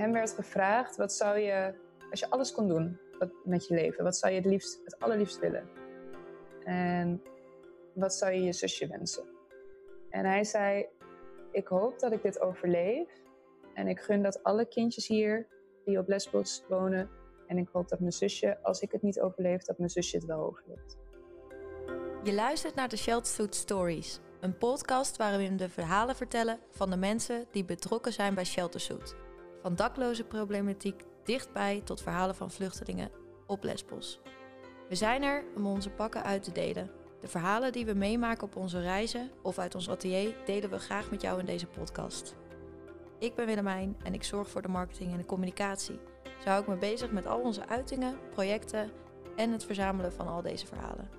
hem werd gevraagd: wat zou je, als je alles kon doen met je leven, wat zou je het liefst, het allerliefst willen? En wat zou je je zusje wensen? En hij zei: Ik hoop dat ik dit overleef. En ik gun dat alle kindjes hier die op Lesbos wonen. En ik hoop dat mijn zusje, als ik het niet overleef, dat mijn zusje het wel overleeft. Je luistert naar de Sheltersuit Stories, een podcast waarin we de verhalen vertellen van de mensen die betrokken zijn bij Sheltersuit. Van dakloze problematiek dichtbij tot verhalen van vluchtelingen op Lesbos. We zijn er om onze pakken uit te delen. De verhalen die we meemaken op onze reizen of uit ons atelier delen we graag met jou in deze podcast. Ik ben Willemijn en ik zorg voor de marketing en de communicatie. Zo hou ik me bezig met al onze uitingen, projecten en het verzamelen van al deze verhalen.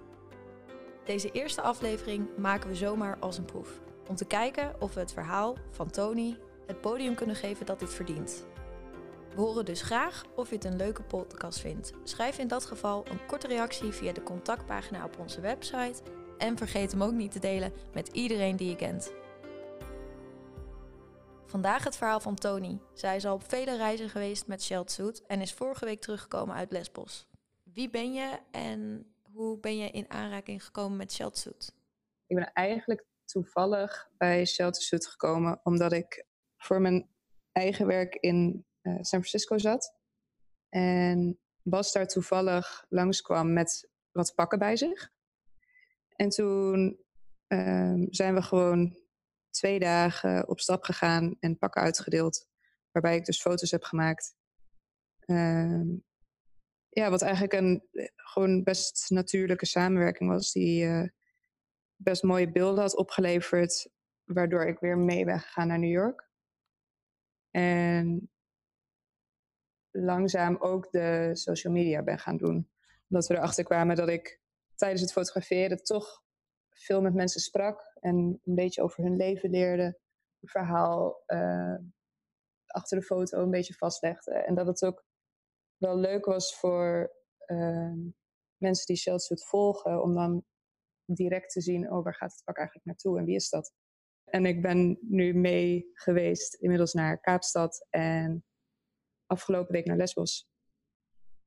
Deze eerste aflevering maken we zomaar als een proef. Om te kijken of we het verhaal van Tony het podium kunnen geven dat dit verdient. We horen dus graag of je het een leuke podcast vindt. Schrijf in dat geval een korte reactie via de contactpagina op onze website. En vergeet hem ook niet te delen met iedereen die je kent. Vandaag het verhaal van Tony. Zij is al op vele reizen geweest met Sheldsuit en is vorige week teruggekomen uit Lesbos. Wie ben je en hoe ben je in aanraking gekomen met Sheldsuit? Ik ben eigenlijk toevallig bij Sheltersuit gekomen omdat ik voor mijn eigen werk in uh, San Francisco zat. En Bas daar toevallig langskwam met wat pakken bij zich. En toen uh, zijn we gewoon twee dagen op stap gegaan en pakken uitgedeeld. Waarbij ik dus foto's heb gemaakt. Uh, ja, wat eigenlijk een gewoon best natuurlijke samenwerking was. Die uh, best mooie beelden had opgeleverd. Waardoor ik weer mee ben gegaan naar New York. En langzaam ook de social media ben gaan doen. Omdat we erachter kwamen dat ik tijdens het fotograferen toch veel met mensen sprak en een beetje over hun leven leerde, een verhaal uh, achter de foto een beetje vastlegde. En dat het ook wel leuk was voor uh, mensen die Shellsuit volgen, om dan direct te zien, oh, waar gaat het pak eigenlijk naartoe en wie is dat? En ik ben nu mee geweest inmiddels naar Kaapstad en afgelopen week naar Lesbos.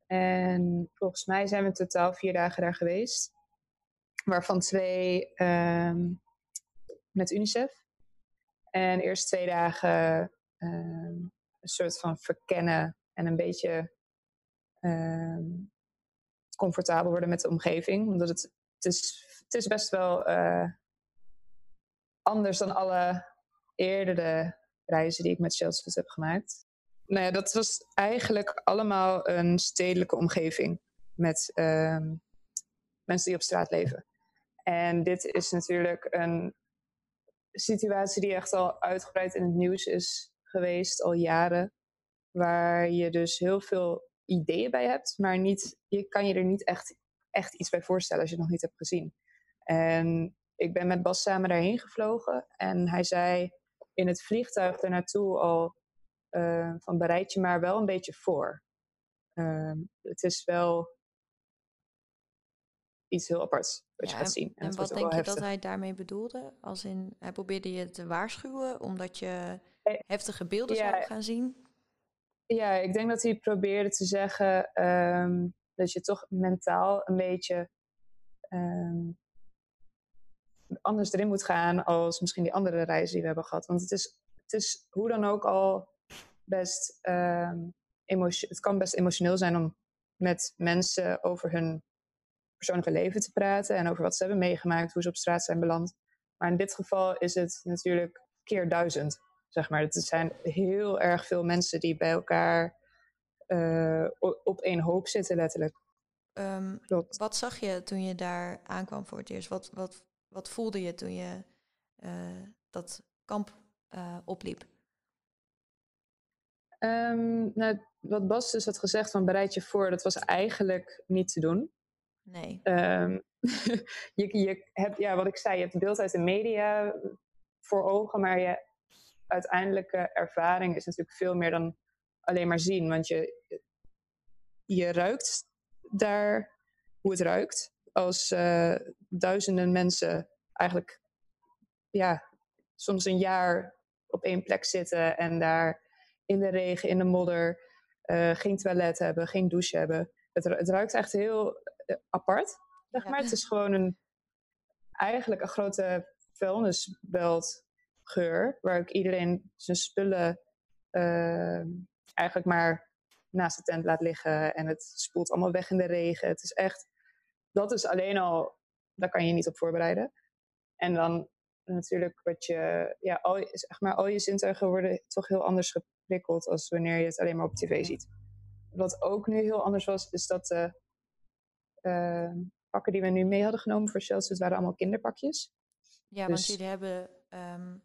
En volgens mij zijn we totaal vier dagen daar geweest. Waarvan twee um, met UNICEF. En eerst twee dagen um, een soort van verkennen en een beetje um, comfortabel worden met de omgeving. Omdat het, het, is, het is best wel uh, anders dan alle eerdere reizen die ik met Shellsfoot heb gemaakt. Nou ja, dat was eigenlijk allemaal een stedelijke omgeving met um, mensen die op straat leven. En dit is natuurlijk een situatie die echt al uitgebreid in het nieuws is geweest, al jaren. Waar je dus heel veel ideeën bij hebt, maar niet, je kan je er niet echt, echt iets bij voorstellen als je het nog niet hebt gezien. En ik ben met Bas samen daarheen gevlogen en hij zei in het vliegtuig ernaartoe al uh, van bereid je maar wel een beetje voor. Uh, het is wel iets heel aparts wat ja, je gaat zien. En, en wat denk je dat hij daarmee bedoelde? Als in, hij probeerde je te waarschuwen omdat je eh, heftige beelden ja, zou gaan zien? Ja, ik denk dat hij probeerde te zeggen um, dat je toch mentaal een beetje um, anders erin moet gaan als misschien die andere reizen die we hebben gehad. Want het is, het is hoe dan ook al best um, het kan best emotioneel zijn om met mensen over hun persoonlijke leven te praten en over wat ze hebben meegemaakt, hoe ze op straat zijn beland. Maar in dit geval is het natuurlijk keer duizend, zeg maar. Het zijn heel erg veel mensen die bij elkaar uh, op één hoop zitten, letterlijk. Um, wat zag je toen je daar aankwam voor het eerst? Wat, wat, wat voelde je toen je uh, dat kamp uh, opliep? Um, nou, wat Bas dus had gezegd van bereid je voor, dat was eigenlijk niet te doen. Nee. Um, je, je hebt, ja, wat ik zei, je hebt beeld uit de media voor ogen, maar je uiteindelijke ervaring is natuurlijk veel meer dan alleen maar zien. Want je, je ruikt daar hoe het ruikt. Als uh, duizenden mensen eigenlijk ja, soms een jaar op één plek zitten en daar in de regen, in de modder, uh, geen toilet hebben, geen douche hebben. Het, het ruikt echt heel apart, zeg maar. Het is gewoon een, eigenlijk een grote vuilnisbeltgeur, waar ook iedereen zijn spullen uh, eigenlijk maar naast de tent laat liggen en het spoelt allemaal weg in de regen. Het is echt, dat is alleen al, daar kan je niet op voorbereiden. En dan natuurlijk wat je, ja, al, zeg maar, al je zintuigen worden toch heel anders geprikkeld als wanneer je het alleen maar op tv ziet. Wat ook nu heel anders was, is dat de uh, pakken die we nu mee hadden genomen voor Chelsea, waren allemaal kinderpakjes. Ja, dus, want jullie hebben um,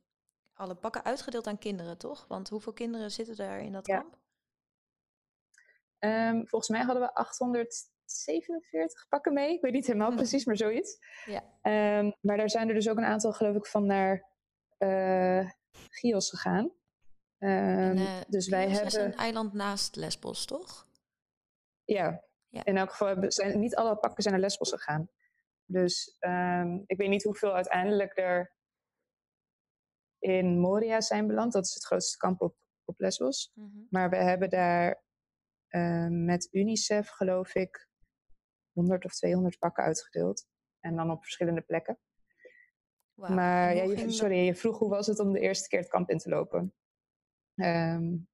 alle pakken uitgedeeld aan kinderen, toch? Want hoeveel kinderen zitten daar in dat kamp? Um, volgens mij hadden we 847 pakken mee. Ik weet niet helemaal precies, maar zoiets. Ja. Um, maar daar zijn er dus ook een aantal, geloof ik, van naar uh, Chios gegaan. En, uh, dus wij hebben. is een eiland naast Lesbos, toch? Ja. ja. In elk geval zijn niet alle pakken zijn naar Lesbos gegaan. Dus um, ik weet niet hoeveel uiteindelijk er in Moria zijn beland. Dat is het grootste kamp op, op Lesbos. Mm -hmm. Maar we hebben daar uh, met UNICEF, geloof ik, 100 of 200 pakken uitgedeeld. En dan op verschillende plekken. Wow. Maar ja, je, sorry, je vroeg hoe was het om de eerste keer het kamp in te lopen. Um,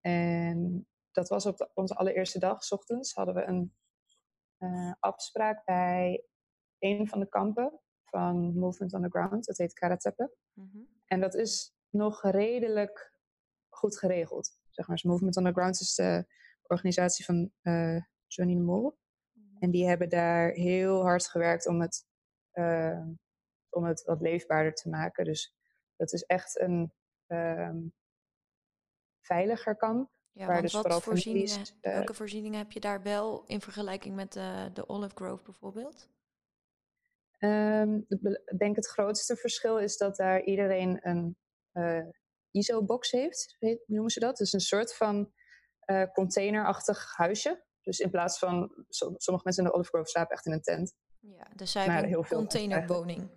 en dat was op de, onze allereerste dag, s ochtends, hadden we een uh, afspraak bij een van de kampen van Movement on the Ground. Dat heet Karatepe. Mm -hmm. En dat is nog redelijk goed geregeld. Zeg maar. Dus Movement on the Ground is de organisatie van uh, Johnny de Mol. En die hebben daar heel hard gewerkt om het, uh, om het wat leefbaarder te maken. Dus dat is echt een um, veiliger kamp. Ja, waar dus wat voorzieningen, uh, welke voorzieningen heb je daar wel in vergelijking met de, de Olive Grove bijvoorbeeld? Um, ik denk het grootste verschil is dat daar iedereen een uh, ISO-box heeft, noemen ze dat. Dus een soort van uh, containerachtig huisje. Dus in plaats van, sommige mensen in de Olive Grove slapen echt in een tent. Ja, dus zij hebben een containerwoning.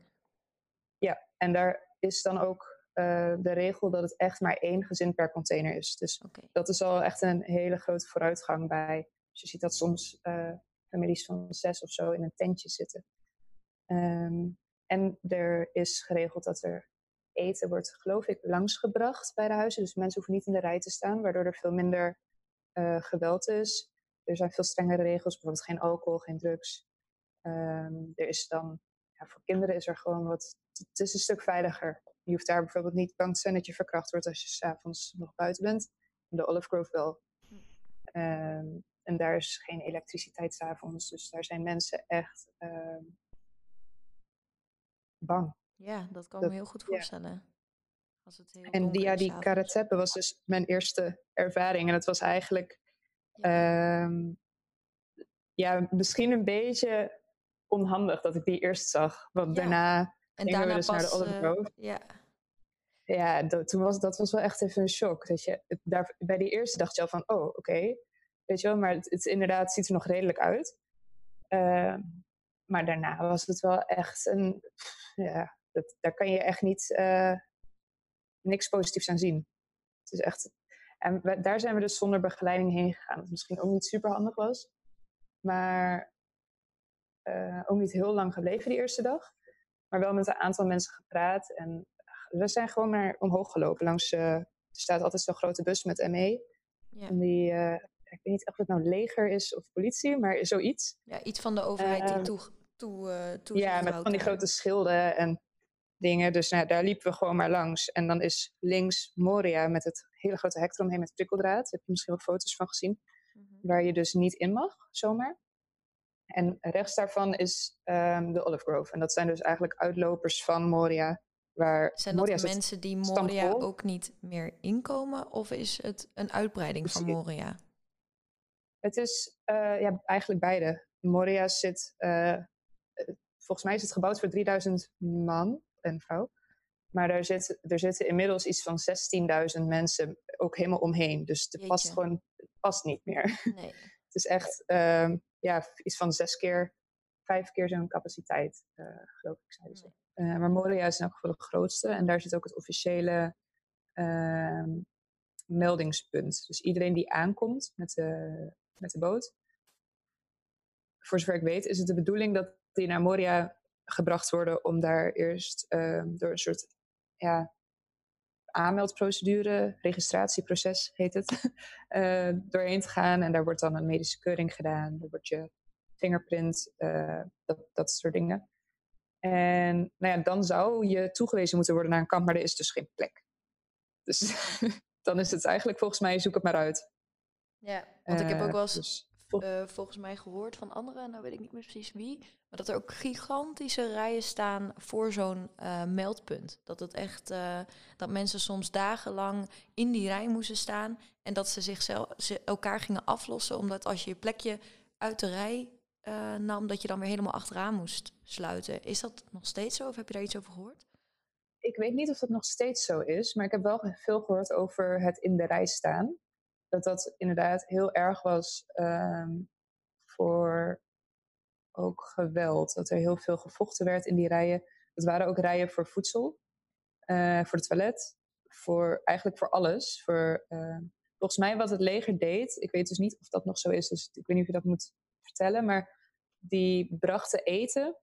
Ja, en daar is dan ook uh, de regel dat het echt maar één gezin per container is. Dus okay. dat is al echt een hele grote vooruitgang bij. Dus je ziet dat soms uh, families van zes of zo in een tentje zitten. Um, en er is geregeld dat er eten wordt, geloof ik, langsgebracht bij de huizen. Dus mensen hoeven niet in de rij te staan, waardoor er veel minder uh, geweld is. Er zijn veel strengere regels, bijvoorbeeld geen alcohol, geen drugs. Um, er is dan, ja, voor kinderen is er gewoon wat, het is een stuk veiliger. Je hoeft daar bijvoorbeeld niet bang te zijn dat je verkracht wordt als je s'avonds nog buiten bent. In de Olive Grove wel. Um, en daar is geen elektriciteit s'avonds, dus daar zijn mensen echt um, bang. Ja, dat kan ik me heel goed voorstellen. Ja. Als het heel en die, ja, die karateppe was dus mijn eerste ervaring. En het was eigenlijk ja. Um, ja, misschien een beetje onhandig dat ik die eerst zag. Want ja. daarna en daarna we dus pas, naar de Olive Grove. Uh, ja, ja dat, toen was, dat was wel echt even een shock. Dat je, daar, bij die eerste dacht je al van, oh, oké. Okay. Weet je wel, maar het, het, inderdaad ziet er nog redelijk uit. Uh, maar daarna was het wel echt een, ja, dat, daar kan je echt niet, uh, niks positiefs aan zien. Het is echt, en we, daar zijn we dus zonder begeleiding heen gegaan. Wat misschien ook niet super handig was. Maar uh, ook niet heel lang gebleven die eerste dag. Maar wel met een aantal mensen gepraat. En we zijn gewoon maar omhoog gelopen. Langs, uh, er staat altijd zo'n grote bus met ME. Ja. En die, uh, ik weet niet of het nou leger is of politie, maar zoiets. Ja, iets van de overheid die toe, toe, toe Ja, met van die grote schilden en dingen. Dus nou, daar liepen we gewoon maar langs. En dan is links Moria met het hele grote hek eromheen met prikkeldraad. Daar heb je misschien wel foto's van gezien. Mm -hmm. Waar je dus niet in mag, zomaar. En rechts daarvan is um, de Olive Grove. En dat zijn dus eigenlijk uitlopers van Moria. Waar zijn dat Moria mensen die Moria stampvol. ook niet meer inkomen? Of is het een uitbreiding van Moria? Het is uh, ja, eigenlijk beide. Moria zit, uh, volgens mij is het gebouwd voor 3000 man en vrouw. Maar er, zit, er zitten inmiddels iets van 16.000 mensen ook helemaal omheen. Dus het past gewoon past niet meer. Nee. het is echt uh, ja, iets van zes keer, vijf keer zo'n capaciteit, uh, geloof ik, zeiden ze. Uh, maar Moria is in elk geval de grootste. En daar zit ook het officiële ehm, meldingspunt. Dus iedereen die aankomt met de, met de boot, voor zover ik weet, is het de bedoeling dat die naar Moria gebracht worden om daar eerst ehm, door een soort ja, aanmeldprocedure, registratieproces heet het, uh, doorheen te gaan. En daar wordt dan een medische keuring gedaan. Er wordt je fingerprint, uh, dat, dat soort dingen. En nou ja, dan zou je toegewezen moeten worden naar een kamp, maar er is dus geen plek. Dus dan is het eigenlijk volgens mij, zoek het maar uit. Ja, want ik heb ook wel eens dus uh, volgens mij gehoord van anderen, nou weet ik niet meer precies wie, maar dat er ook gigantische rijen staan voor zo'n uh, meldpunt. Dat het echt, uh, dat mensen soms dagenlang in die rij moesten staan en dat ze zichzelf ze elkaar gingen aflossen, omdat als je je plekje uit de rij nam, dat je dan weer helemaal achteraan moest sluiten. Is dat nog steeds zo of heb je daar iets over gehoord? Ik weet niet of dat nog steeds zo is, maar ik heb wel veel gehoord over het in de rij staan dat dat inderdaad heel erg was ehm, voor ook geweld. Dat er heel veel gevochten werd in die rijen. Dat waren ook rijen voor voedsel, uh, voor het toilet, voor, eigenlijk voor alles. Voor, uh, volgens mij wat het leger deed, ik weet dus niet of dat nog zo is, dus ik weet niet of je dat moet vertellen, maar die brachten eten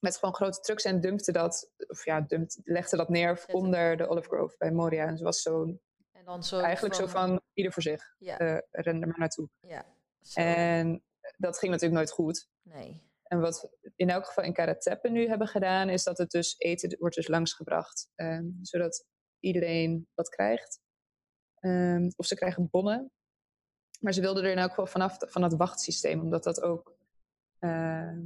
met gewoon grote trucks en dumpte dat, of ja, dumpte, legde dat neer onder de Olive Grove bij Moria. En het was zo'n dan zo Eigenlijk zo van ieder voor zich. Ja. Uh, ren er maar naartoe. Ja, En dat ging natuurlijk nooit goed. Nee. En wat we in elk geval in Karatepe nu hebben gedaan, is dat het dus eten wordt dus langsgebracht. Um, zodat iedereen wat krijgt. Um, of ze krijgen bonnen. Maar ze wilden er in elk geval vanaf van het wachtsysteem, omdat dat ook. Uh,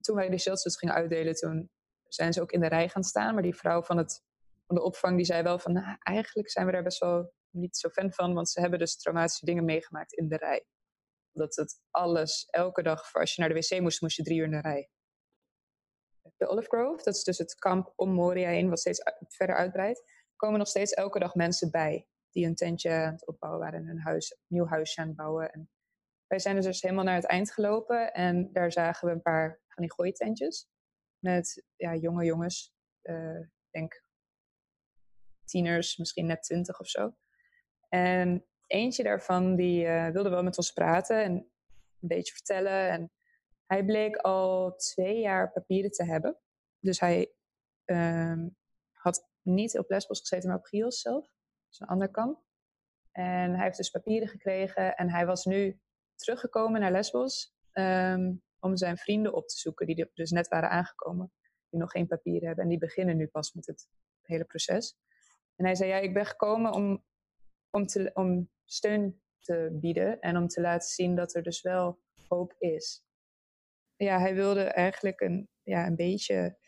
toen wij de shelters gingen uitdelen, toen zijn ze ook in de rij gaan staan. Maar die vrouw van het van de opvang die zei wel van, nou, eigenlijk zijn we daar best wel niet zo fan van, want ze hebben dus traumatische dingen meegemaakt in de rij. Dat het alles, elke dag, als je naar de wc moest, moest je drie uur in de rij. De Olive Grove, dat is dus het kamp om Moria heen, wat steeds verder uitbreidt, komen nog steeds elke dag mensen bij die een tentje aan het opbouwen waren en een huis, nieuw huisje aan het bouwen. En wij zijn dus, dus helemaal naar het eind gelopen en daar zagen we een paar van die gooitentjes met ja, jonge jongens, uh, denk tieners, misschien net twintig of zo. En eentje daarvan die uh, wilde wel met ons praten en een beetje vertellen. En hij bleek al twee jaar papieren te hebben. Dus hij uh, had niet op Lesbos gezeten, maar op Chios zelf. Dat is een ander kamp. En hij heeft dus papieren gekregen en hij was nu teruggekomen naar Lesbos um, om zijn vrienden op te zoeken, die dus net waren aangekomen, die nog geen papieren hebben. En die beginnen nu pas met het hele proces. En hij zei, ja, ik ben gekomen om, om, te, om steun te bieden en om te laten zien dat er dus wel hoop is. Ja, hij wilde eigenlijk een, ja, een beetje,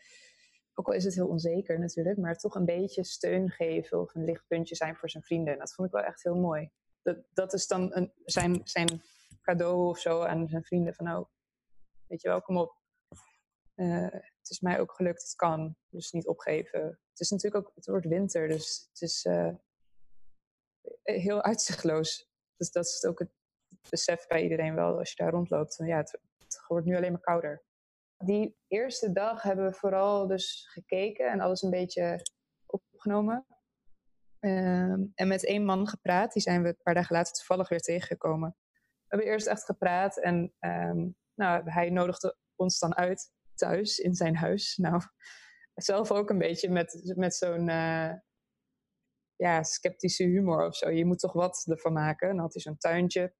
ook al is het heel onzeker natuurlijk, maar toch een beetje steun geven of een lichtpuntje zijn voor zijn vrienden. En dat vond ik wel echt heel mooi. Dat, dat is dan een, zijn, zijn cadeau of zo aan zijn vrienden. Van nou, weet je wel, kom op. Uh, het is mij ook gelukt, het kan. Dus niet opgeven. Het is natuurlijk ook, het wordt winter, dus het is uh, heel uitzichtloos. Dus dat is ook het besef bij iedereen wel als je daar rondloopt. Ja, het, wordt nu alleen maar kouder. Die eerste dag hebben we vooral dus gekeken en alles een beetje opgenomen. Um, en met één man gepraat, die zijn we een paar dagen later toevallig weer tegengekomen. We hebben eerst echt gepraat en um, nou, hij nodigde ons dan uit thuis in zijn huis. Nou, zelf ook een beetje met, met zo'n uh, ja, sceptische humor of zo. Je moet toch wat ervan maken. Dan had hij zo'n tuintje.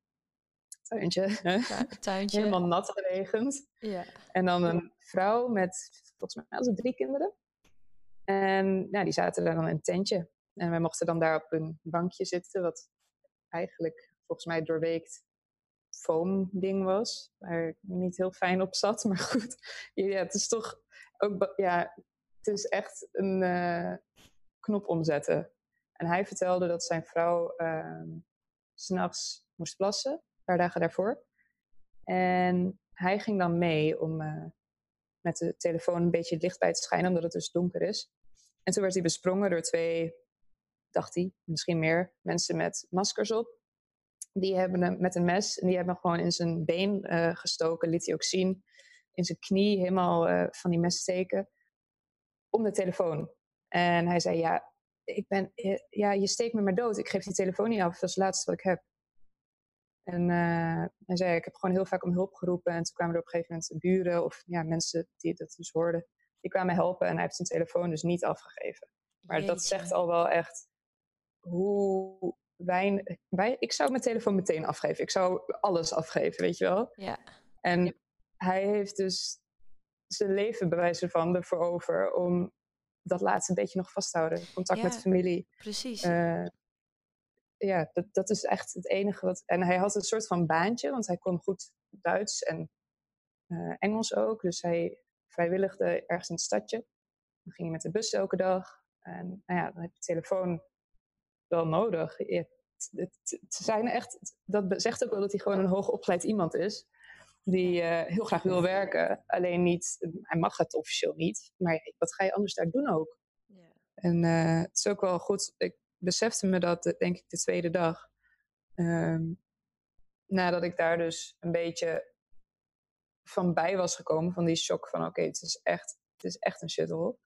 Tuintje. tuintje. Helemaal nat geregend. Ja. En dan een vrouw met, volgens mij, hadden drie kinderen. En ja, die zaten daar dan in een tentje. En wij mochten dan daar op een bankje zitten, wat eigenlijk volgens mij doorweekt foam ding was. Waar ik niet heel fijn op zat, maar goed. Ja, het is toch ook, ja, het is echt een uh, knop omzetten. En hij vertelde dat zijn vrouw uh, s'nachts moest plassen, een paar dagen daarvoor. En hij ging dan mee om uh, met de telefoon een beetje het licht bij te schijnen, omdat het dus donker is. En toen werd hij besprongen door twee, dacht hij, misschien meer, mensen met maskers op die hebben hem met een mes en die hebben gewoon in zijn been uh, gestoken, liet hij ook zien. In zijn knie helemaal van die mes steken. Om de telefoon. En hij zei, ja, ik ben, eh, ja, je steekt me maar dood. Ik geef die telefoon niet af. Dat is het laatste wat ik heb. En uh, hij zei, ik heb gewoon heel vaak om hulp geroepen. En toen kwamen er op een gegeven moment buren of ja, mensen die dat dus hoorden. Die kwamen helpen en hij heeft zijn telefoon dus niet afgegeven. Maar dat zegt al wel echt hoe weinig... Wij, ik zou mijn telefoon meteen afgeven. Ik zou alles afgeven, weet je wel. Ja. En hij heeft dus zijn leven bewijzen van ervoor over om dat laatste beetje nog vast te houden. Contact met familie. Precies. Uh, ja, dat, dat is echt het enige wat. En hij had een soort van baantje, want hij kon goed Duits en uh, Engels ook. Dus hij vrijwilligde ergens in het stadje. Dan ging hij met de bus elke dag. En nou ja, dan heb je telefoon wel nodig. Het, het, het, zijn echt, dat zegt ook wel dat hij gewoon een hoogopgeleid iemand is die uh, heel graag wil werken. Alleen niet, hij mag het officieel niet. Maar wat ga je anders daar doen ook? Yeah. En uh, het is ook wel goed, ik besefte me dat, denk ik, de tweede dag. Um, nadat ik daar dus een beetje van bij was gekomen, van die shock van oké, okay, het, is echt, het is echt een shuttle.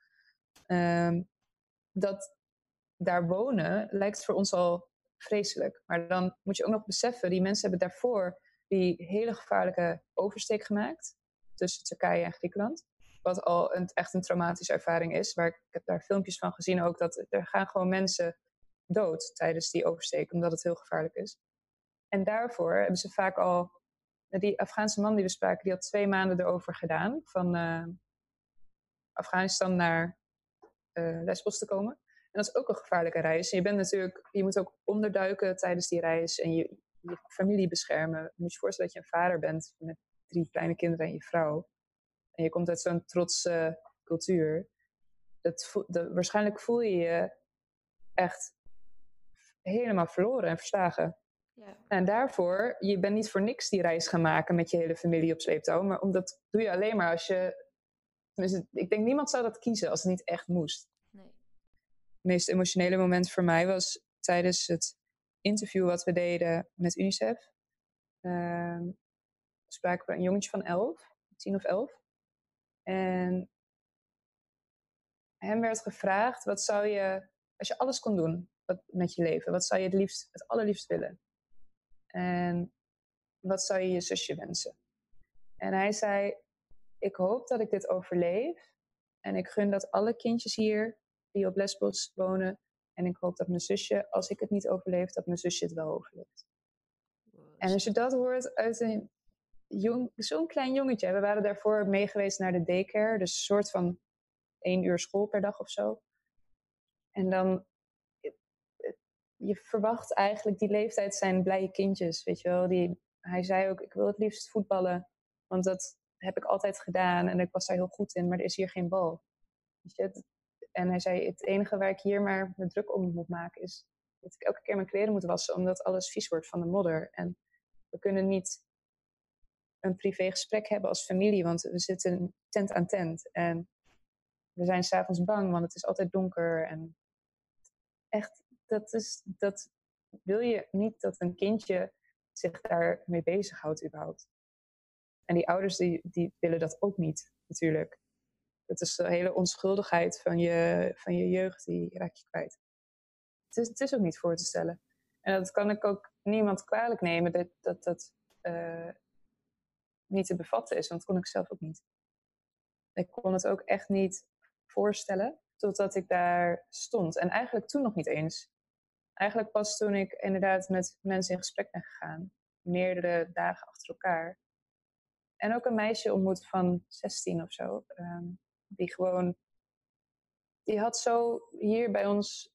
Um, dat daar wonen lijkt voor ons al vreselijk. Maar dan moet je ook nog beseffen, die mensen hebben daarvoor die hele gevaarlijke oversteek gemaakt tussen Turkije en Griekenland. Wat al een, echt een traumatische ervaring is. Waar ik, heb daar filmpjes van gezien ook. Dat er gaan gewoon mensen dood tijdens die oversteek. Omdat het heel gevaarlijk is. En daarvoor hebben ze vaak al... Die Afghaanse man die we spraken, die had twee maanden erover gedaan. Van uh, Afghanistan naar uh, Lesbos te komen. En dat is ook een gevaarlijke reis. Je bent natuurlijk, je moet ook onderduiken tijdens die reis. En je, je familie beschermen. Je moet je voorstellen dat je een vader bent met drie kleine kinderen en je vrouw. En je komt uit zo'n trotse cultuur. Dat, dat, waarschijnlijk voel je je echt helemaal verloren en verslagen. Ja. En daarvoor, je bent niet voor niks die reis gaan maken met je hele familie op sleeptouw. Maar omdat doe je alleen maar als je. ik denk niemand zou dat kiezen als het niet echt moest. Nee. Het meest emotionele moment voor mij was tijdens het interview wat we deden met UNICEF. Uh, spraken we een jongetje van elf, tien of elf. En hem werd gevraagd, wat zou je, als je alles kon doen wat, met je leven, wat zou je het liefst, het allerliefst willen? En wat zou je je zusje wensen? En hij zei, ik hoop dat ik dit overleef. En ik gun dat alle kindjes hier die op Lesbos wonen en ik hoop dat mijn zusje, als ik het niet overleef, dat mijn zusje het wel overleeft. En als je dat hoort uit een jong, zo'n klein jongetje. We waren daarvoor meegeweest naar de daycare. Dus een soort van één uur school per dag of zo. En dan, je verwacht eigenlijk, die leeftijd zijn blije kindjes, weet je wel. Die, hij zei ook, ik wil het liefst voetballen, want dat heb ik altijd gedaan en ik was daar heel goed in, maar er is hier geen bal. Weet je, en hij zei, het enige waar ik hier maar me druk om moet maken is dat ik elke keer mijn kleren moet wassen, omdat alles vies wordt van de modder. En we kunnen niet een privé gesprek hebben als familie, want we zitten tent aan tent. En we zijn s'avonds bang, want het is altijd donker. En echt, dat, is, dat wil je niet dat een kindje zich daarmee bezighoudt überhaupt. En die ouders die, die willen dat ook niet, natuurlijk. Het is de hele onschuldigheid van je, van je jeugd, die raak je kwijt. Het is, het is ook niet voor te stellen. En dat kan ik ook niemand kwalijk nemen, dat dat, dat uh, niet te bevatten is, want dat kon ik zelf ook niet. Ik kon het ook echt niet voorstellen totdat ik daar stond. En eigenlijk toen nog niet eens. Eigenlijk pas toen ik inderdaad met mensen in gesprek ben gegaan. Meerdere dagen achter elkaar. En ook een meisje ontmoet van 16 of zo. Um, die gewoon, die had zo hier bij ons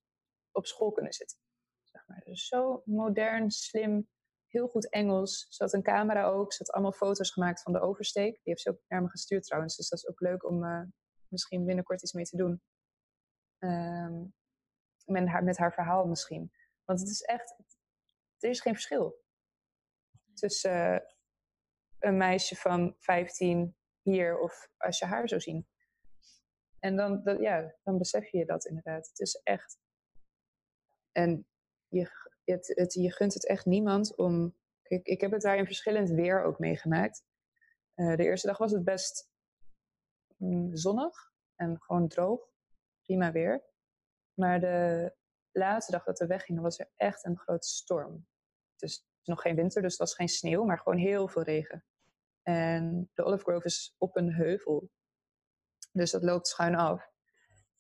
op school kunnen zitten. Zeg maar. Dus zo modern, slim, heel goed Engels. Ze had een camera ook. Ze had allemaal foto's gemaakt van de oversteek. Die heeft ze ook naar me gestuurd trouwens. Dus dat is ook leuk om uh, misschien binnenkort iets mee te doen. Um, met, haar, met haar verhaal misschien. Want het is echt, er is geen verschil. Tussen uh, een meisje van 15 hier of als je haar zou zien. En dan, ja, dan besef je dat inderdaad. Het is echt. En je, het, het, je gunt het echt niemand om. Ik, ik heb het daar in verschillend weer ook meegemaakt. Uh, de eerste dag was het best mm, zonnig en gewoon droog. Prima weer. Maar de laatste dag dat we weggingen was er echt een grote storm. Dus nog geen winter, dus het was geen sneeuw, maar gewoon heel veel regen. En de Olive Grove is op een heuvel. Dus dat loopt schuin af.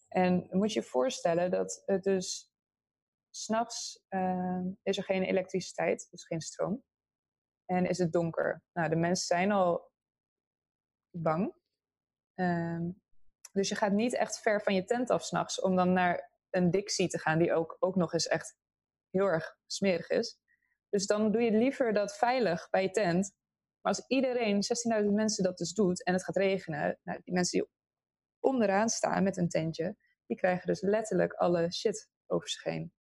En moet je je voorstellen dat het dus s'nachts uh, is er geen elektriciteit, dus geen stroom. En is het donker. Nou, de mensen zijn al bang. Uh, dus je gaat niet echt ver van je tent af s'nachts om dan naar een Dixie te gaan, die ook, ook nog eens echt heel erg smerig is. Dus dan doe je liever dat veilig bij je tent. Maar als iedereen, 16.000 mensen, dat dus doet en het gaat regenen, nou, die mensen die onderaan staan met een tentje, die krijgen dus letterlijk alle shit over zich heen.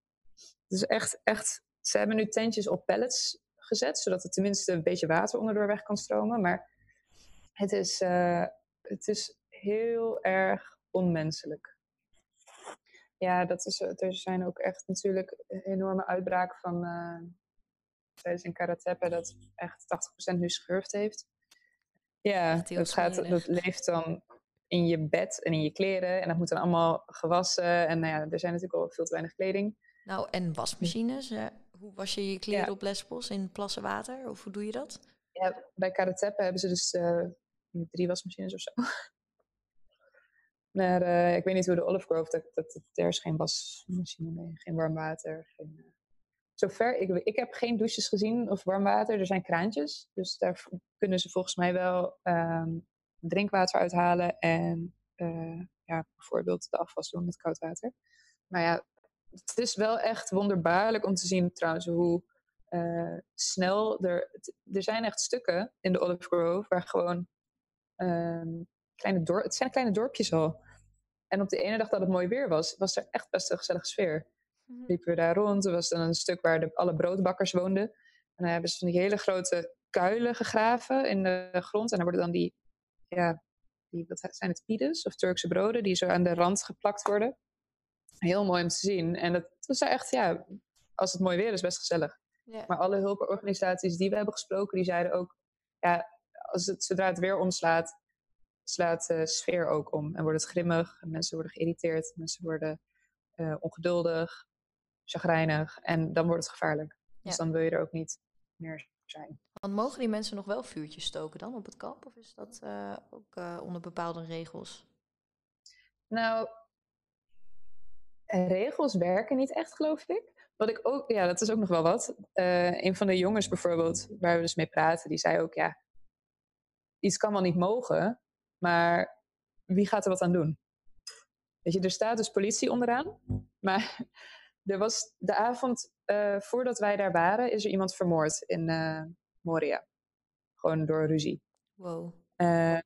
Dus echt, echt, ze hebben nu tentjes op pallets gezet, zodat er tenminste een beetje water onderdoor weg kan stromen. Maar het is, uh, het is heel erg onmenselijk. Ja, dat is, er zijn ook echt natuurlijk enorme uitbraken van uh, tijdens in Karatepe dat echt 80% nu schurft heeft. Ja, dat, gaat, dat leeft dan in je bed en in je kleren. En dat moet dan allemaal gewassen. En nou ja, er zijn natuurlijk al veel te weinig kleding. Nou, en wasmachines. Hoe was je je kleren op Lesbos? In plassen water? Of hoe doe je dat? Ja, bij Karatepe hebben ze dus uh, drie wasmachines of zo. Maar uh, ik weet niet hoe de Olive Grove, dat, dat, er is geen wasmachine mee, geen warm water. Geen, uh... Zover, ik, ik heb geen douches gezien of warm water. Er zijn kraantjes, dus daar kunnen ze volgens mij wel um, drinkwater uithalen en uh, ja, bijvoorbeeld de afwas doen met koud water. Maar ja, het is wel echt wonderbaarlijk om te zien trouwens hoe uh, snel er... Er zijn echt stukken in de Olive Grove waar gewoon... Um, kleine dorp, het zijn kleine dorpjes al. En op de ene dag dat het mooi weer was, was er echt best een gezellige sfeer. Mm Liepen we daar rond. Er was dan een stuk waar de, alle broodbakkers woonden. En dan hebben ze van die hele grote kuilen gegraven in de grond. En dan worden dan die, ja, die, wat zijn het, pides of Turkse broden, die zo aan de rand geplakt worden. Heel mooi om te zien. En dat was echt, ja, als het mooi weer is, best gezellig. Maar alle hulporganisaties die we hebben gesproken, die zeiden ook, ja, als het, zodra het weer omslaat, slaat de sfeer ook om. En wordt het grimmig, mensen worden geïrriteerd, mensen worden uh, ongeduldig, chagrijnig. En dan wordt het gevaarlijk. Dus dan wil je er ook niet meer zijn. Want mogen die mensen nog wel vuurtjes stoken dan op het kamp? Of is dat uh, ook uh, onder bepaalde regels? Nou, regels werken niet echt, geloof ik. Wat ik ook, ja, dat is ook nog wel wat. een van de jongens bijvoorbeeld, waar we dus mee praten, die zei ook, ja, iets kan wel niet mogen, maar wie gaat er wat aan doen? Weet je, er staat dus politie onderaan. Maar er was de avond uh, voordat wij daar waren, is er iemand vermoord in uh, Moria. Gewoon door ruzie. Wow. Uh,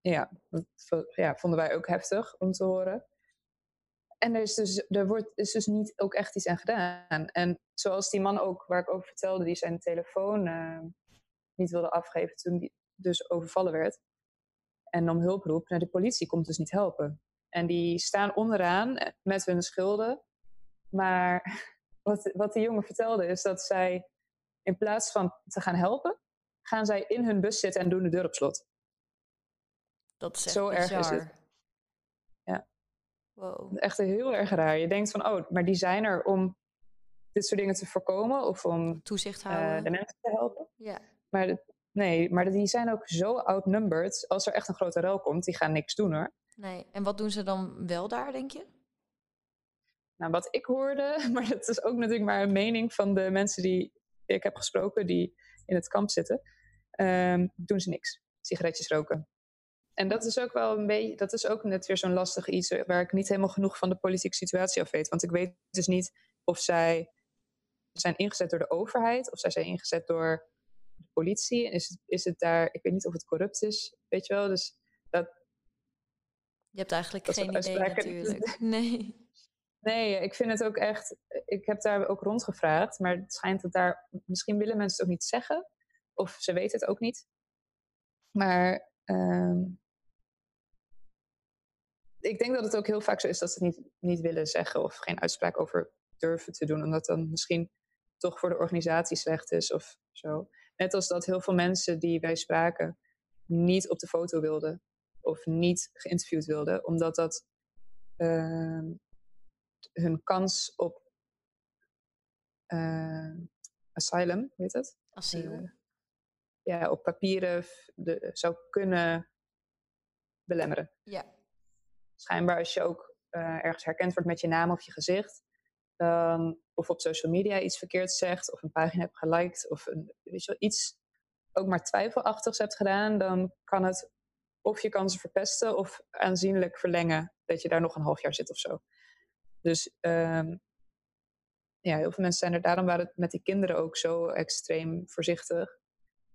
ja, dat ja, vonden wij ook heftig om te horen. En er is dus, er wordt, is dus niet ook echt iets aan gedaan. En zoals die man ook, waar ik over vertelde, die zijn telefoon ehm, niet wilde afgeven toen die dus overvallen werd en om hulp roept. Nou, de politie komt dus niet helpen. En die staan onderaan met hun schulden. Maar wat, wat die jongen vertelde is dat zij in plaats van te gaan helpen, gaan zij in hun bus zitten en doen de deur op slot. Dat is echt Zo bizar. erg is het. Ja. Wow. Echt heel erg raar. Je denkt van, oh, maar die zijn er om dit soort dingen te voorkomen of om Toezicht uh, houden. de mensen te helpen. Ja. Maar de, nee, maar die zijn ook zo outnumbered. Als er echt een grote rel komt, die gaan niks doen hoor. Nee. En wat doen ze dan wel daar, denk je? Nou, wat ik hoorde, maar dat is ook natuurlijk maar een mening van de mensen die ik heb gesproken, die in het kamp zitten, um, doen ze niks. Sigaretjes roken. En dat is ook wel een beetje, dat is ook net weer zo'n lastig iets waar ik niet helemaal genoeg van de politieke situatie af weet. Want ik weet dus niet of zij zijn ingezet door de overheid, of zij zijn ingezet door de politie. Is het, is het daar, ik weet niet of het corrupt is, weet je wel. Dus dat. Je hebt eigenlijk geen idee natuurlijk. Nee. Nee, ik vind het ook echt. Ik heb daar ook rondgevraagd, maar het schijnt dat daar. Misschien willen mensen het ook niet zeggen, of ze weten het ook niet. Maar um, ik denk dat het ook heel vaak zo is dat ze het niet, niet willen zeggen of geen uitspraak over durven te doen, omdat dan misschien toch voor de organisatie slecht is of zo. Net als dat heel veel mensen die wij spraken niet op de foto wilden of niet geïnterviewd wilden, omdat dat. Uh, hun kans op asylum, weet het? Asiel. ja, op papieren de, zou kunnen belemmeren. Ja. Schijnbaar als je ook ergens herkend wordt met je naam of je gezicht, of op social media iets verkeerd zegt, of een pagina hebt geliked, of een, weet je wel, iets ook maar twijfelachtigs hebt gedaan, dan kan het of je kansen verpesten of aanzienlijk verlengen dat je daar nog een half jaar zit of zo. Dus um, ja, heel veel mensen zijn er, daarom waren het met die kinderen ook zo extreem voorzichtig,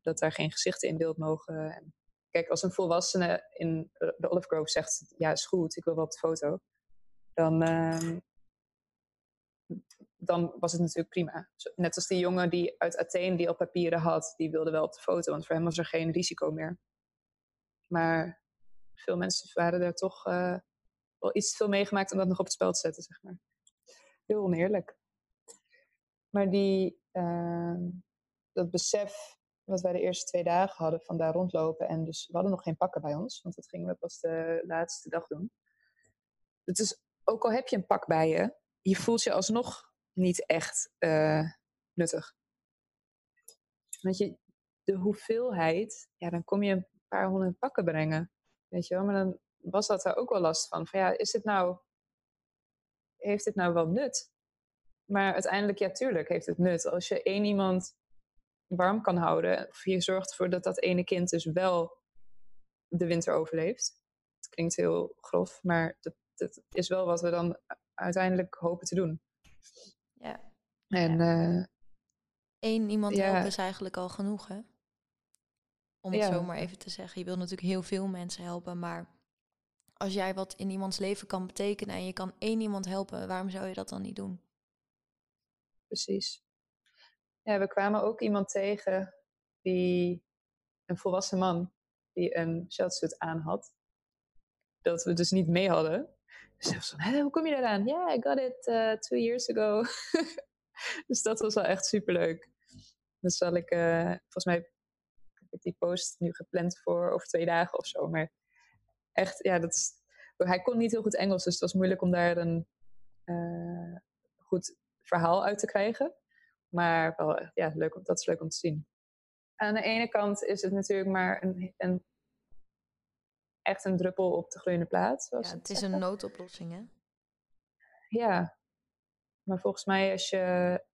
dat daar geen gezichten in beeld mogen. En kijk, als een volwassene in de Olive Grove zegt, ja is goed, ik wil wel op de foto, dan, um, dan was het natuurlijk prima. Net als die jongen die uit Athene die al papieren had, die wilde wel op de foto, want voor hem was er geen risico meer. Maar veel mensen waren er toch uh, wel iets te veel meegemaakt om dat nog op het spel te zetten, zeg maar. Heel oneerlijk. Maar die, uh, dat besef wat wij de eerste twee dagen hadden van daar rondlopen. En dus we hadden nog geen pakken bij ons, want dat gingen we pas de laatste dag doen. Het is, ook al heb je een pak bij je, je voelt je alsnog niet echt uh, nuttig. Want je, de hoeveelheid, ja, dan kom je een paar honderd pakken brengen. Weet je wel, maar dan was dat daar ook wel last van. Van ja, is dit nou, heeft dit nou wel nut? Maar uiteindelijk, ja, tuurlijk heeft het nut. Als je één iemand warm kan houden, of je zorgt ervoor dat dat ene kind dus wel de winter overleeft. Het klinkt heel grof, maar dat, dat is wel wat we dan uiteindelijk hopen te doen. Ja. En ja. Eén iemand ja. helpen is eigenlijk al genoeg, hè? Om het ja. zo maar even te zeggen. Je wilt natuurlijk heel veel mensen helpen, maar als jij wat in iemands leven kan betekenen en je kan één iemand helpen, waarom zou je dat dan niet doen? Precies. Ja, we kwamen ook iemand tegen die een volwassen man die een sheltersuit aan had. Dat we dus niet mee hadden. Dus van, hoe kom je daaraan? Ja, yeah, I got it uh, two years ago. dus dat was wel echt superleuk. Dus zal ik, uh, volgens mij heb ik die post nu gepland voor over twee dagen of zo. Maar echt, ja, dat is, hij kon niet heel goed Engels, dus het was moeilijk om daar een uh, goed verhaal uit te krijgen. Maar wel, ja, leuk, dat is leuk om te zien. Aan de ene kant is het natuurlijk maar een, een echt een druppel op de gloeiende plaat. ja, het, is een noodoplossing, hè? Ja, maar volgens mij als je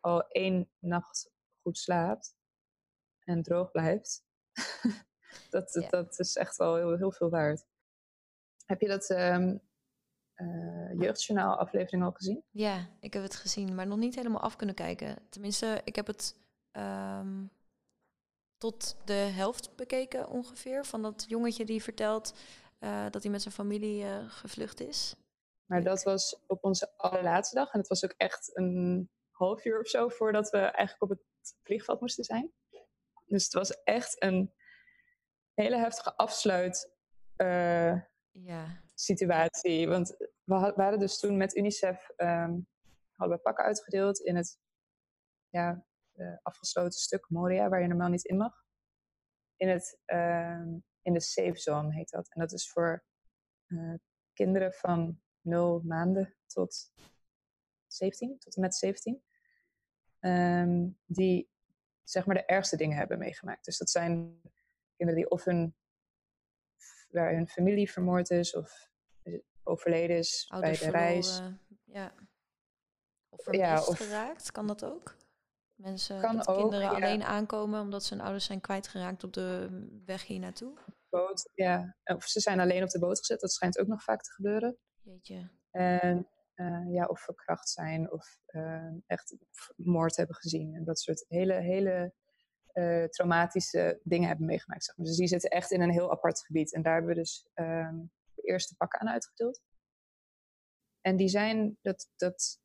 al één nacht goed slaapt en droog blijft, dat, ja. dat is echt wel heel, heel veel waard. Heb je dat um, uh, jeugdjournaal aflevering al gezien? Ja, ik heb het gezien, maar nog niet helemaal af kunnen kijken. Tenminste, ik heb het um, tot de helft bekeken ongeveer. Van dat jongetje die vertelt uh, dat hij met zijn familie uh, gevlucht is. Maar dat was op onze allerlaatste dag. En het was ook echt een half uur of zo voordat we eigenlijk op het vliegveld moesten zijn. Dus het was echt een hele heftige afsluit uh, ja. situatie. Want we waren dus toen met UNICEF, um, hadden we pakken uitgedeeld in het ja, uh, afgesloten stuk Moria, waar je normaal niet in mag. In, het, uh, in de safe zone heet dat. En dat is voor uh, kinderen van 0 maanden tot 17, tot en met 17. Um, die zeg maar de ergste dingen hebben meegemaakt. Dus dat zijn kinderen die of hun, waar hun familie vermoord is of overleden is Ouders bij de reis. Ja. Of vermist ja, of, geraakt, kan dat ook? Mensen, kan dat ook, kinderen ja. alleen aankomen omdat ze hun ouders zijn kwijtgeraakt op de weg hier naartoe? Boot, ja. Of ze zijn alleen op de boot gezet, dat schijnt ook nog vaak te gebeuren. Jeetje. En uh, ja, of verkracht zijn of uh, echt moord hebben gezien. En dat soort hele, hele uh, traumatische dingen hebben meegemaakt. Zeg maar. Dus die zitten echt in een heel apart gebied. En daar hebben we dus ehm, de eerste pakken aan uitgedeeld. En die zijn, dat, dat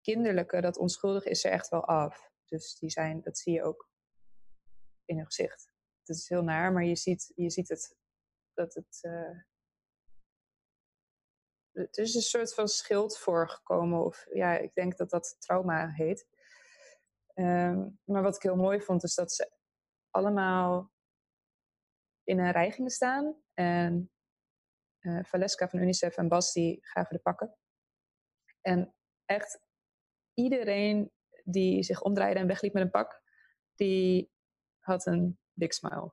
kinderlijke, dat onschuldige is er echt wel af. Dus die zijn, dat zie je ook in hun gezicht. Het is heel naar, maar je ziet, je ziet het, dat het... Uh, er is een soort van schild voorgekomen. Of ja, ik denk dat dat trauma heet. Um, maar wat ik heel mooi vond, is dat ze allemaal in een rij gingen staan. En uh, Valeska van UNICEF en Bas die gaven de pakken. En echt iedereen die zich omdraaide en wegliep met een pak, die had een big smile.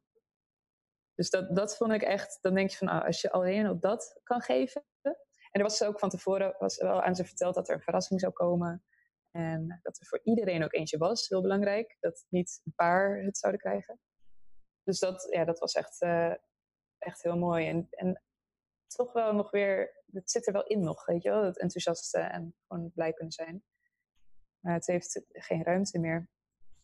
Dus dat, dat vond ik echt, dan denk je van, ah, als je alleen op dat kan geven. En er was ook van tevoren was wel aan ze verteld dat er een verrassing zou komen. En dat er voor iedereen ook eentje was, heel belangrijk. Dat niet een paar het zouden krijgen. Dus dat, ja, dat was echt, uh, echt heel mooi. En, en toch wel nog weer, het zit er wel in nog, weet je wel. Dat enthousiaste en gewoon blij kunnen zijn. Maar het heeft geen ruimte meer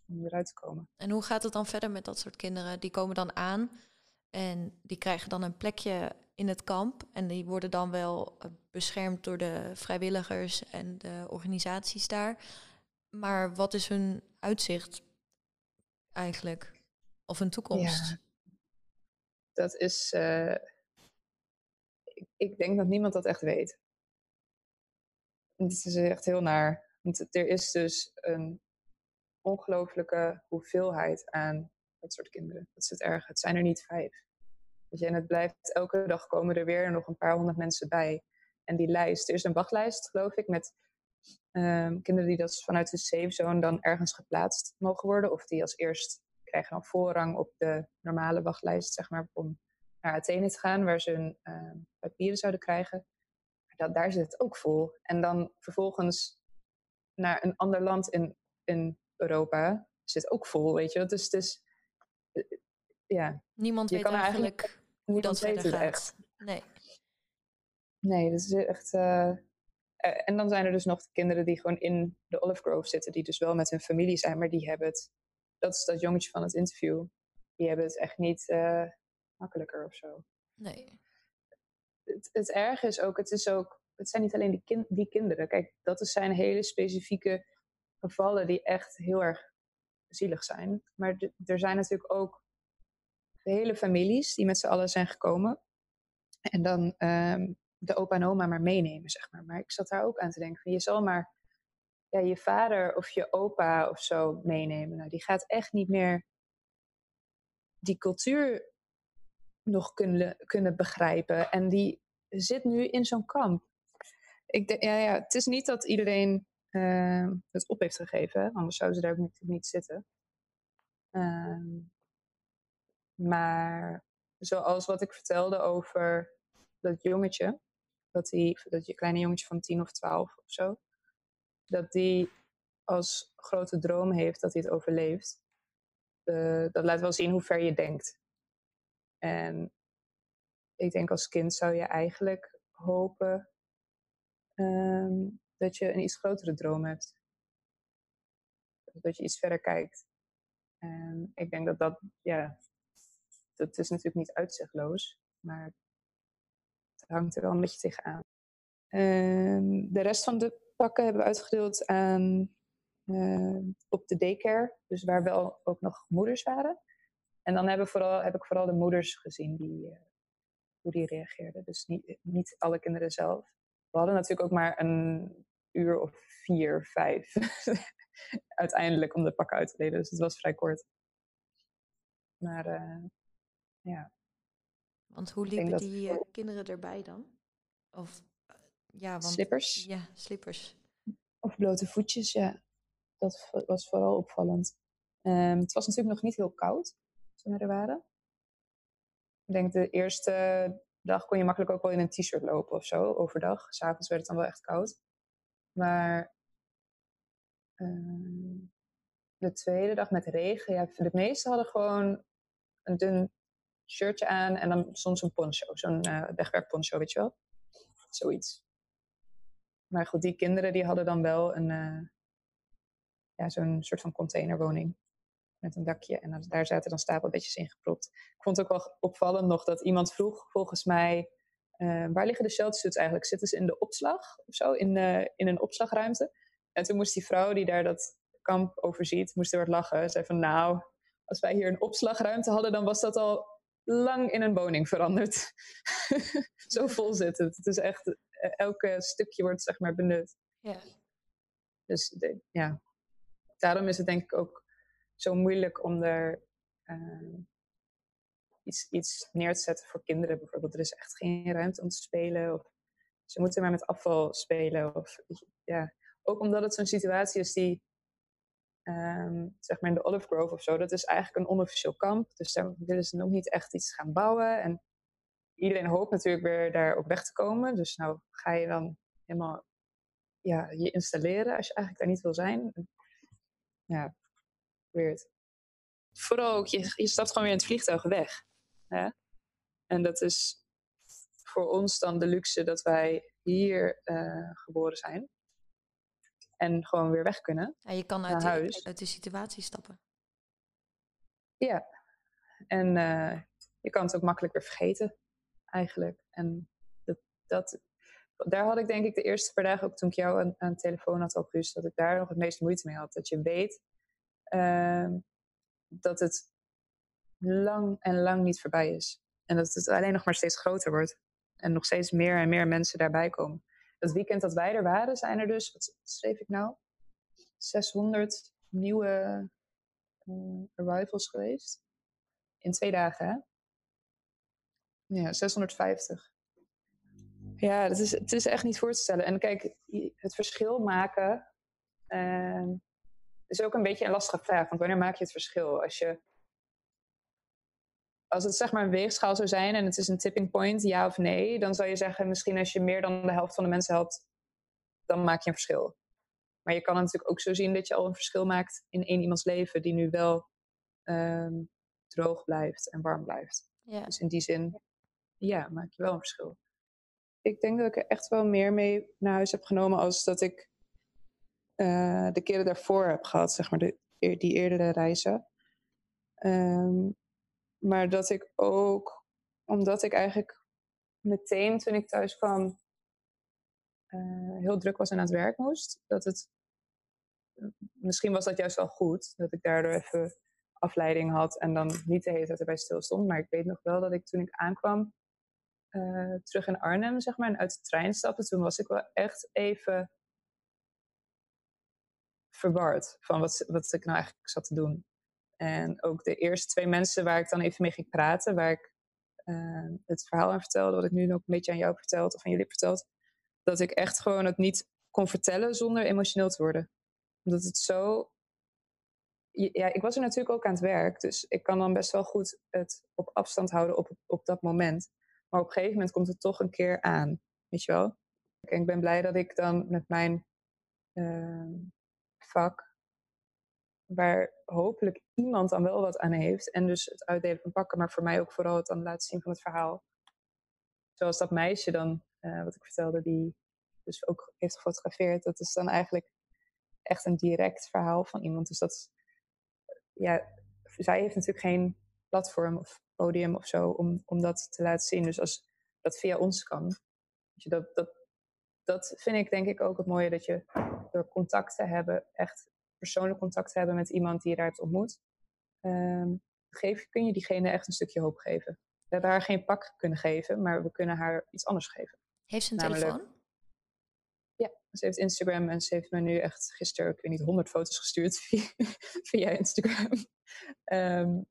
om eruit te komen. En hoe gaat het dan verder met dat soort kinderen? Die komen dan aan en die krijgen dan een plekje in het kamp. En die worden dan wel eh, beschermd door de vrijwilligers en de organisaties daar. Maar wat is hun uitzicht eigenlijk? Of hun toekomst? Ja, dat is. Uh, ik, ik, denk dat niemand dat echt weet. Het is echt heel naar. Want er is dus een ongelooflijke hoeveelheid aan dat soort kinderen. Dat is het erg. Het zijn er niet vijf. Je, en het blijft elke dag komen er weer nog een paar honderd mensen bij. En die lijst, er is een wachtlijst, geloof ik, met um, kinderen die dat vanuit de safe zone dan ergens geplaatst mogen worden. Of die als eerst krijgen dan voorrang op de normale wachtlijst, zeg maar, om naar Athene te gaan, waar ze hun uh, papieren zouden krijgen. Dat, daar zit het ook vol. En dan vervolgens naar een ander land in, in Europa zit ook vol, weet je. Dus het is, eh, ja. Niemand weet kan eigenlijk, dat verder gaat. Echt. Nee. Nee, dat is echt... Uh, en dan zijn er dus nog de kinderen die gewoon in de Olive Grove zitten, die dus wel met hun familie zijn, maar die hebben het dat is dat jongetje van het interview. Die hebben het echt niet uh, makkelijker of zo. Nee. Het, het erg is ook, het is ook, het zijn niet alleen die, kind, die kinderen. Kijk, dat zijn hele specifieke gevallen die echt heel erg zielig zijn. Maar er zijn natuurlijk ook de hele families die met z'n allen zijn gekomen. En dan um, de opa en oma maar meenemen, zeg maar. Maar ik zat daar ook aan te denken, je zal maar ja, je vader of je opa of zo meenemen. Nou, die gaat echt niet meer die cultuur nog kunnen, kunnen begrijpen. En die zit nu in zo'n kamp. Ik denk, ja, ja, het is niet dat iedereen uh, het op heeft gegeven, anders zouden ze daar ook niet, niet zitten. Uh, maar zoals wat ik vertelde over dat jongetje, dat, die, dat je kleine jongetje van tien of twaalf of zo, dat die als grote droom heeft dat hij het overleeft. Uh, dat laat wel zien hoe ver je denkt. En ik denk als kind zou je eigenlijk hopen um, dat je een iets grotere droom hebt. Dat je iets verder kijkt. En ik denk dat dat, ja, dat is natuurlijk niet uitzichtloos, maar het hangt er wel een beetje tegenaan. Um, de rest van de pakken hebben we uitgedeeld aan, uh, op de daycare. Dus waar wel ook nog moeders waren. En dan hebben vooral, heb ik vooral de moeders gezien die, uh, hoe die reageerden. Dus niet, niet alle kinderen zelf. We hadden natuurlijk ook maar een uur of vier, vijf uiteindelijk om de pakken uit te delen. Dus het was vrij kort. Maar uh, ja. Want hoe liepen die kinderen erbij dan? Of ja, want, slippers. Ja, slippers. Of blote voetjes, ja. Dat was vooral opvallend. Um, het was natuurlijk nog niet heel koud toen we er waren. Ik denk de eerste dag kon je makkelijk ook wel in een t-shirt lopen of zo, overdag. S'avonds werd het dan wel echt koud. Maar um, de tweede dag met regen, ja, de meesten hadden gewoon een dun shirtje aan en dan soms een poncho, zo'n uh, wegwerkponcho, weet je wel. Zoiets. Maar goed, die kinderen die hadden dan wel een, uh, ja, zo'n soort van containerwoning met een dakje. En dan, daar zaten dan stapelbedjes in gepropt. Ik vond het ook wel opvallend nog dat iemand vroeg, volgens mij, uh, waar liggen de sheltersuits eigenlijk? Zitten ze in de opslag of zo, in, in een opslagruimte? En toen moest die vrouw die daar dat kamp overziet, moest er wat lachen. Ze zei van, nou, als wij hier een opslagruimte hadden, dan was dat al lang in een woning veranderd. zo vol zit het. Het is echt eh, elke stukje wordt zeg maar benut. Ja. Dus de, ja, daarom is het denk ik ook zo moeilijk om er uh, iets, iets neer te zetten voor kinderen bijvoorbeeld. Er is echt geen ruimte om te spelen. Of ze moeten maar met afval spelen. Of, ja. Ook omdat het zo'n situatie is die, ehm, zeg maar in de Olive Grove of zo, dat is eigenlijk een onofficieel kamp. Dus daar willen ze nog niet echt iets gaan bouwen. En iedereen hoopt natuurlijk weer daar ook weg te komen. Dus nou ga je dan helemaal ja, je installeren als je eigenlijk daar niet wil zijn. Ja, weird. Vooral ook, je, stapt gewoon weer in het vliegtuig weg. En dat is voor ons dan de luxe dat wij hier uh, geboren zijn. En gewoon weer weg kunnen. Ja, je kan uit, de, uit de situatie stappen. Ja, en uh, je kan het ook makkelijk weer vergeten, eigenlijk. En dat, dat, daar had ik denk ik de eerste paar dagen, ook toen ik jou aan, aan de telefoon had plus, dat ik daar nog het meest moeite mee had. Dat je weet uh, dat het lang en lang niet voorbij is. En dat het alleen nog maar steeds groter wordt. En nog steeds meer en meer mensen daarbij komen. Het weekend dat wij er waren, zijn er dus, wat schreef ik nou? 600 nieuwe uh, arrivals geweest. In twee dagen, hè? Ja, 650. Ja, dat is, het is echt niet voor te stellen. En kijk, het verschil maken uh, is ook een beetje een lastige vraag. Want wanneer maak je het verschil? Als je als het zeg maar een weegschaal zou zijn en het is een tipping point, ja of nee, dan zou je zeggen, misschien als je meer dan de helft van de mensen helpt, dan maak je een verschil. Maar je kan het natuurlijk ook zo zien dat je al een verschil maakt in één iemands leven die nu wel um, droog blijft en warm blijft. Ja. Dus in die zin, ja, maak je wel een verschil. Ik denk dat ik er echt wel meer mee naar huis heb genomen als dat ik uh, de keren daarvoor heb gehad, zeg maar, de, die eerdere reizen. Um, maar dat ik ook, omdat ik eigenlijk meteen toen ik thuis kwam uh, heel druk was en aan het werk moest, dat het, misschien was dat juist wel goed, dat ik daardoor even afleiding had en dan niet de hele tijd erbij stil stond. Maar ik weet nog wel dat ik toen ik aankwam, uh, terug in Arnhem, zeg maar, en uit de trein stapte, toen was ik wel echt even verward van wat, wat ik nou eigenlijk zat te doen. En ook de eerste twee mensen waar ik dan even mee ging praten, waar ik uh, het verhaal aan vertelde, wat ik nu nog een beetje aan jou verteld of aan jullie verteld, dat ik echt gewoon het niet kon vertellen zonder emotioneel te worden. Omdat het zo. Ja, ik was er natuurlijk ook aan het werk, dus ik kan dan best wel goed het op afstand houden op, op dat moment. Maar op een gegeven moment komt het toch een keer aan, weet je wel? En ik ben blij dat ik dan met mijn uh, vak waar hopelijk iemand dan wel wat aan heeft. En dus het uitdelen van pakken, maar voor mij ook vooral het dan laten zien van het verhaal. Zoals dat meisje dan, uh, wat ik vertelde, die dus ook heeft gefotografeerd. Dat is dan eigenlijk echt een direct verhaal van iemand. Dus dat, ja, zij heeft natuurlijk geen platform of podium of zo om, om dat te laten zien. Dus als dat via ons kan, je, dat, dat, dat vind ik denk ik ook het mooie dat je door contact te hebben echt persoonlijk contact hebben met iemand die je daar hebt ontmoet, um, geef, kun je diegene echt een stukje hoop geven. We hebben haar geen pak kunnen geven, maar we kunnen haar iets anders geven. Heeft ze een telefoon? Ja, ze heeft Instagram en ze heeft me nu echt gisteren, ik weet niet, honderd foto's gestuurd via, via Instagram. Um,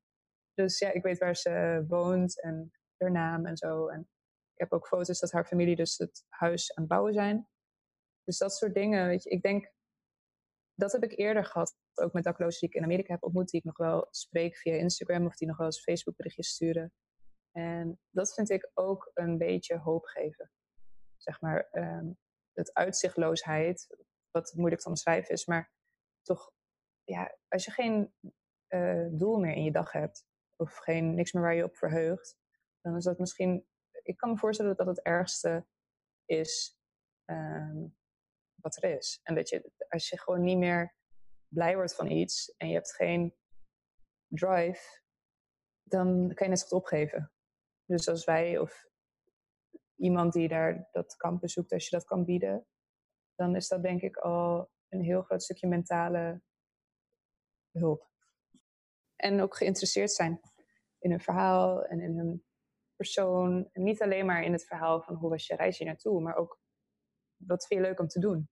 dus ja, ik weet waar ze woont en haar naam en zo. En ik heb ook foto's dat haar familie dus het huis aan het bouwen zijn. Dus dat soort dingen, weet je. Ik denk dat heb ik eerder gehad, ook met daklozen die ik in Amerika heb ontmoet, die ik nog wel spreek via Instagram of die nog wel eens Facebook berichtjes sturen. En dat vind ik ook een beetje hoop geven. Zeg maar, um, het uitzichtloosheid, wat moeilijk te omschrijven is, maar toch, ja, als je geen uh, doel meer in je dag hebt, of geen, niks meer waar je op verheugt, dan is dat misschien, ik kan me voorstellen dat dat het ergste is um, wat er is. En dat je, als je gewoon niet meer blij wordt van iets en je hebt geen drive, dan kan je net goed opgeven. Dus als wij of iemand die daar dat kan bezoekt, als je dat kan bieden, dan is dat denk ik al een heel groot stukje mentale hulp. En ook geïnteresseerd zijn in hun verhaal en in hun persoon. En niet alleen maar in het verhaal van hoe was je reis hier naartoe, maar ook wat vind je leuk om te doen?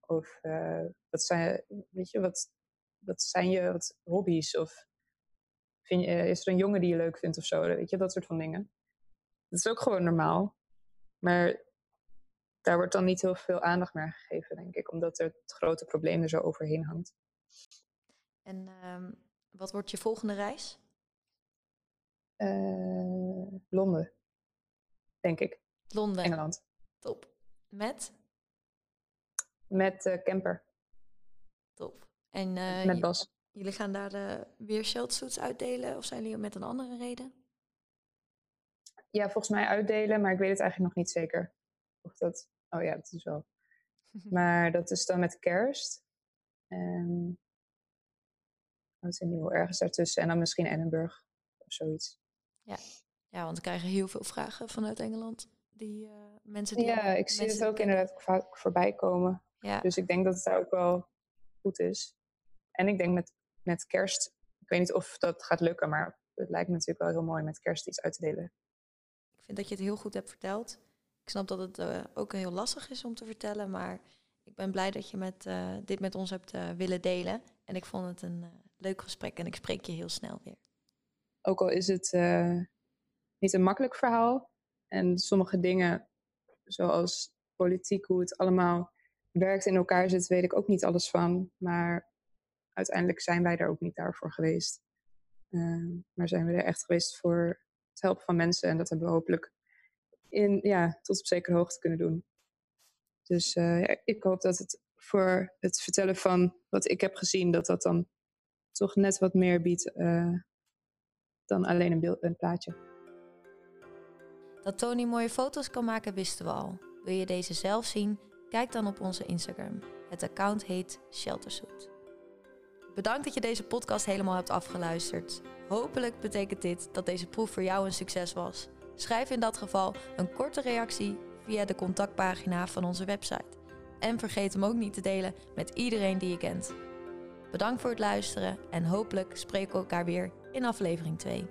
Of uh, wat, zijn, weet je, wat, wat zijn je wat hobby's? Of vind je, is er een jongen die je leuk vindt of zo? Weet je, dat soort van dingen. Dat is ook gewoon normaal. Maar daar wordt dan niet heel veel aandacht meer gegeven, denk ik. Omdat er het grote probleem er zo overheen hangt. En ehm, wat wordt je volgende reis? Uh, Londen, denk ik. Londen. Engeland. Top. Met? Met uh, camper. Top. En, uh, met Bas. Jullie gaan daar de, weer sheltsuits uitdelen of zijn jullie met een andere reden? Ja, volgens mij uitdelen, maar ik weet het eigenlijk nog niet zeker. Of dat. Oh ja, dat is wel. maar dat is dan met kerst. En dat is heel ergens daartussen. En dan misschien Edinburgh of zoiets. Ja, ja want we krijgen heel veel vragen vanuit Engeland. Die uh, mensen die. Ja, ik zie het ook inderdaad vaak voorbij komen. Ja. Dus ik denk dat het daar ook wel goed is. En ik denk met, met kerst, ik weet niet of dat gaat lukken, maar het lijkt me natuurlijk wel heel mooi met kerst iets uit te delen. Ik vind dat je het heel goed hebt verteld. Ik snap dat het uh, ook heel lastig is om te vertellen, maar ik ben blij dat je met, uh, dit met ons hebt uh, willen delen. En ik vond het een leuk gesprek en ik spreek je heel snel weer. Ook al is het niet een makkelijk verhaal en sommige dingen, zoals politiek, hoe het allemaal werkt in elkaar zit, weet ik ook niet alles van. Maar uiteindelijk zijn wij daar ook niet daarvoor geweest. Uh, maar zijn we er echt geweest voor het helpen van mensen. En dat hebben we hopelijk in, ja, tot op zekere hoogte kunnen doen. Dus ja, ik hoop dat het voor het vertellen van wat ik heb gezien, dat dat dan toch net wat meer biedt uh, dan alleen een, beeld, een plaatje. Dat Tony mooie foto's kan maken, wisten we al. Wil je deze zelf zien? Kijk dan op onze Instagram. Het account heet Sheltersuit. Bedankt dat je deze podcast helemaal hebt afgeluisterd. Hopelijk betekent dit dat deze proef voor jou een succes was. Schrijf in dat geval een korte reactie via de contactpagina van onze website. En vergeet hem ook niet te delen met iedereen die je kent. Bedankt voor het luisteren en hopelijk spreken we elkaar weer in aflevering 2.